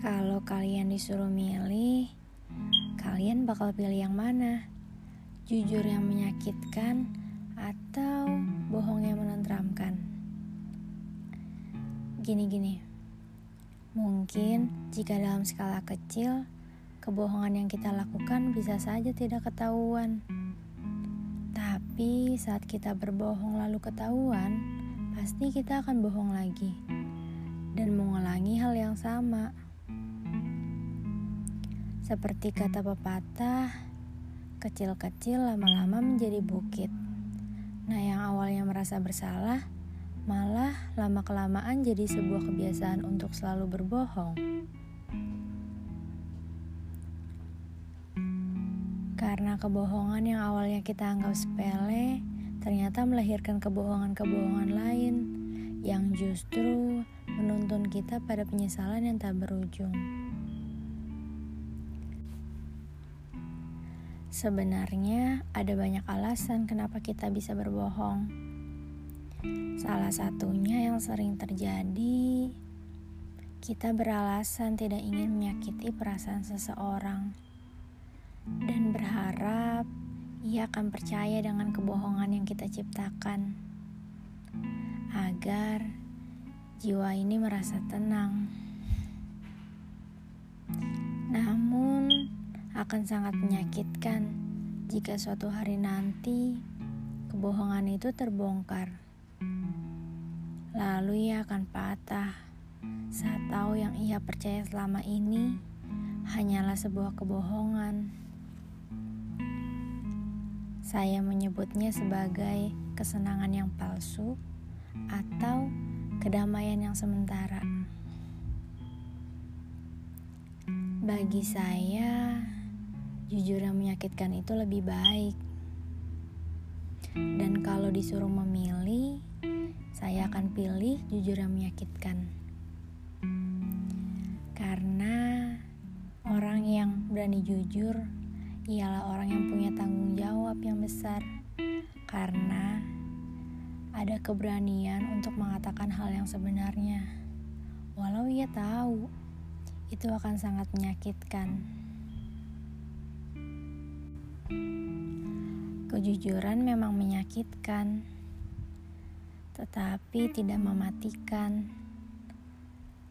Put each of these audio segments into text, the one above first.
Kalau kalian disuruh milih, kalian bakal pilih yang mana? Jujur yang menyakitkan atau bohong yang menenteramkan? Gini-gini, mungkin jika dalam skala kecil, kebohongan yang kita lakukan bisa saja tidak ketahuan. Tapi saat kita berbohong lalu ketahuan, pasti kita akan bohong lagi dan mengulangi hal yang sama. Seperti kata pepatah, kecil-kecil lama-lama menjadi bukit. Nah, yang awalnya merasa bersalah, malah lama-kelamaan jadi sebuah kebiasaan untuk selalu berbohong. Karena kebohongan yang awalnya kita anggap sepele, ternyata melahirkan kebohongan-kebohongan lain yang justru menuntun kita pada penyesalan yang tak berujung. Sebenarnya ada banyak alasan kenapa kita bisa berbohong. Salah satunya yang sering terjadi, kita beralasan tidak ingin menyakiti perasaan seseorang dan berharap ia akan percaya dengan kebohongan yang kita ciptakan agar jiwa ini merasa tenang. Akan sangat menyakitkan jika suatu hari nanti kebohongan itu terbongkar. Lalu ia akan patah saat tahu yang ia percaya selama ini hanyalah sebuah kebohongan. Saya menyebutnya sebagai kesenangan yang palsu atau kedamaian yang sementara. Bagi saya, jujur yang menyakitkan itu lebih baik. Dan kalau disuruh memilih, saya akan pilih jujur yang menyakitkan. Karena orang yang berani jujur ialah orang yang punya tanggung jawab yang besar. Karena ada keberanian untuk mengatakan hal yang sebenarnya, walau ia tahu itu akan sangat menyakitkan. Kejujuran memang menyakitkan, tetapi tidak mematikan.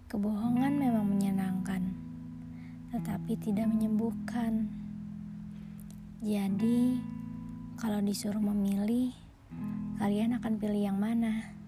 Kebohongan memang menyenangkan, tetapi tidak menyembuhkan. Jadi, kalau disuruh memilih, kalian akan pilih yang mana?